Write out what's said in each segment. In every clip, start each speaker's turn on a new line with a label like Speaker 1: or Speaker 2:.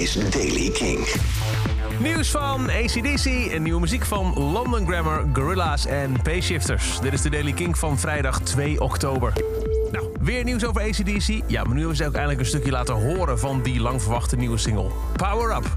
Speaker 1: is Daily King.
Speaker 2: Nieuws van ACDC en nieuwe muziek van London Grammar, Gorilla's en Payshifters. Dit is de Daily King van vrijdag 2 oktober. Nou, weer nieuws over ACDC. Ja, maar nu hebben ze ook eindelijk een stukje laten horen van die lang verwachte nieuwe single. Power Up.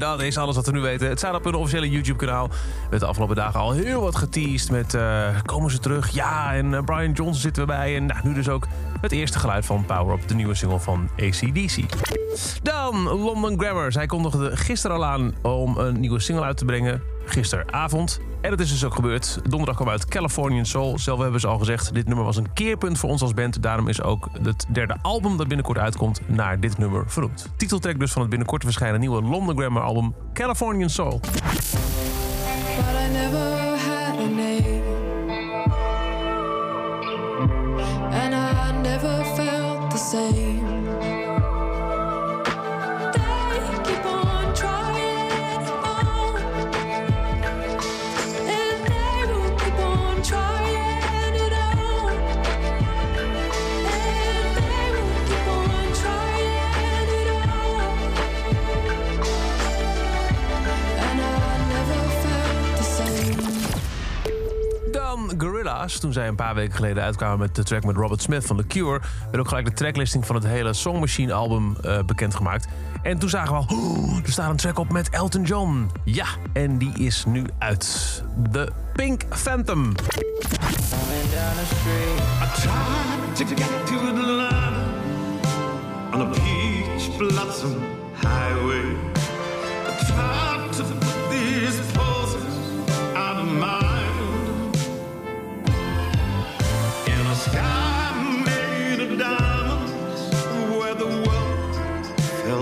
Speaker 2: Dat is alles wat we nu weten. Het staat op hun officiële YouTube-kanaal. Hebben de afgelopen dagen al heel wat geteased met... eh, komen ze terug? Ja, en eh, Brian Johnson zitten we bij. En nou, nu dus ook het eerste geluid van Power Up, de nieuwe single van ACDC. Dan London Grammar. Zij kondigde gisteren al aan om een nieuwe single uit te brengen. Gisteravond. En dat is dus ook gebeurd. Donderdag kwam uit Californian Soul. Zelf hebben ze al gezegd, dit nummer was een keerpunt voor ons als band. Daarom is ook het derde album dat binnenkort uitkomt naar dit nummer vernoemd. Titeltrack dus van het binnenkort verschijnen nieuwe London Grammar album Californian Soul.
Speaker 3: But
Speaker 2: Gorilla's. Toen zij een paar weken geleden uitkwamen met de track met Robert Smith van The Cure... werd ook gelijk de tracklisting van het hele Song Machine album eh, bekendgemaakt. En toen zagen we al, "Oh, er staat een track op met Elton John. Ja, en die is nu uit. The Pink Phantom.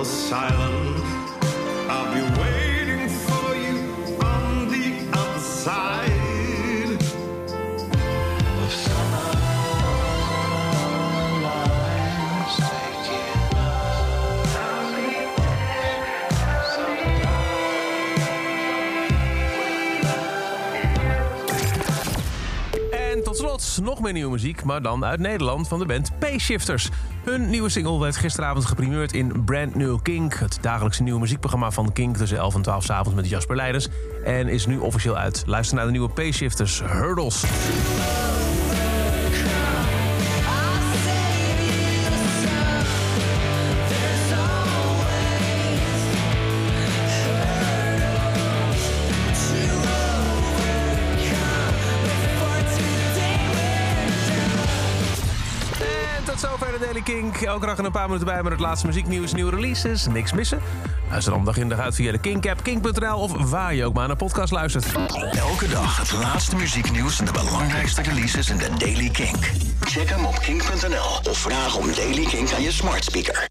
Speaker 4: Silent.
Speaker 2: Slot nog meer nieuwe muziek, maar dan uit Nederland van de band Payshifters. Hun nieuwe single werd gisteravond geprimeerd in Brand New Kink... het dagelijkse nieuwe muziekprogramma van Kink tussen 11 en 12 's avonds met Jasper Leiders. En is nu officieel uit. Luister naar de nieuwe Payshifters, Hurdles. Tot zover de Daily Kink. Elke dag een paar minuten bij met het laatste muzieknieuws, nieuwe releases. Niks missen. Luister dan dag in dag uit via de Kink-app, kink.nl... of waar je ook maar naar podcast luistert.
Speaker 1: Elke dag het laatste muzieknieuws en de belangrijkste releases in de Daily King. Check hem op kink.nl of vraag om Daily King aan je smart speaker.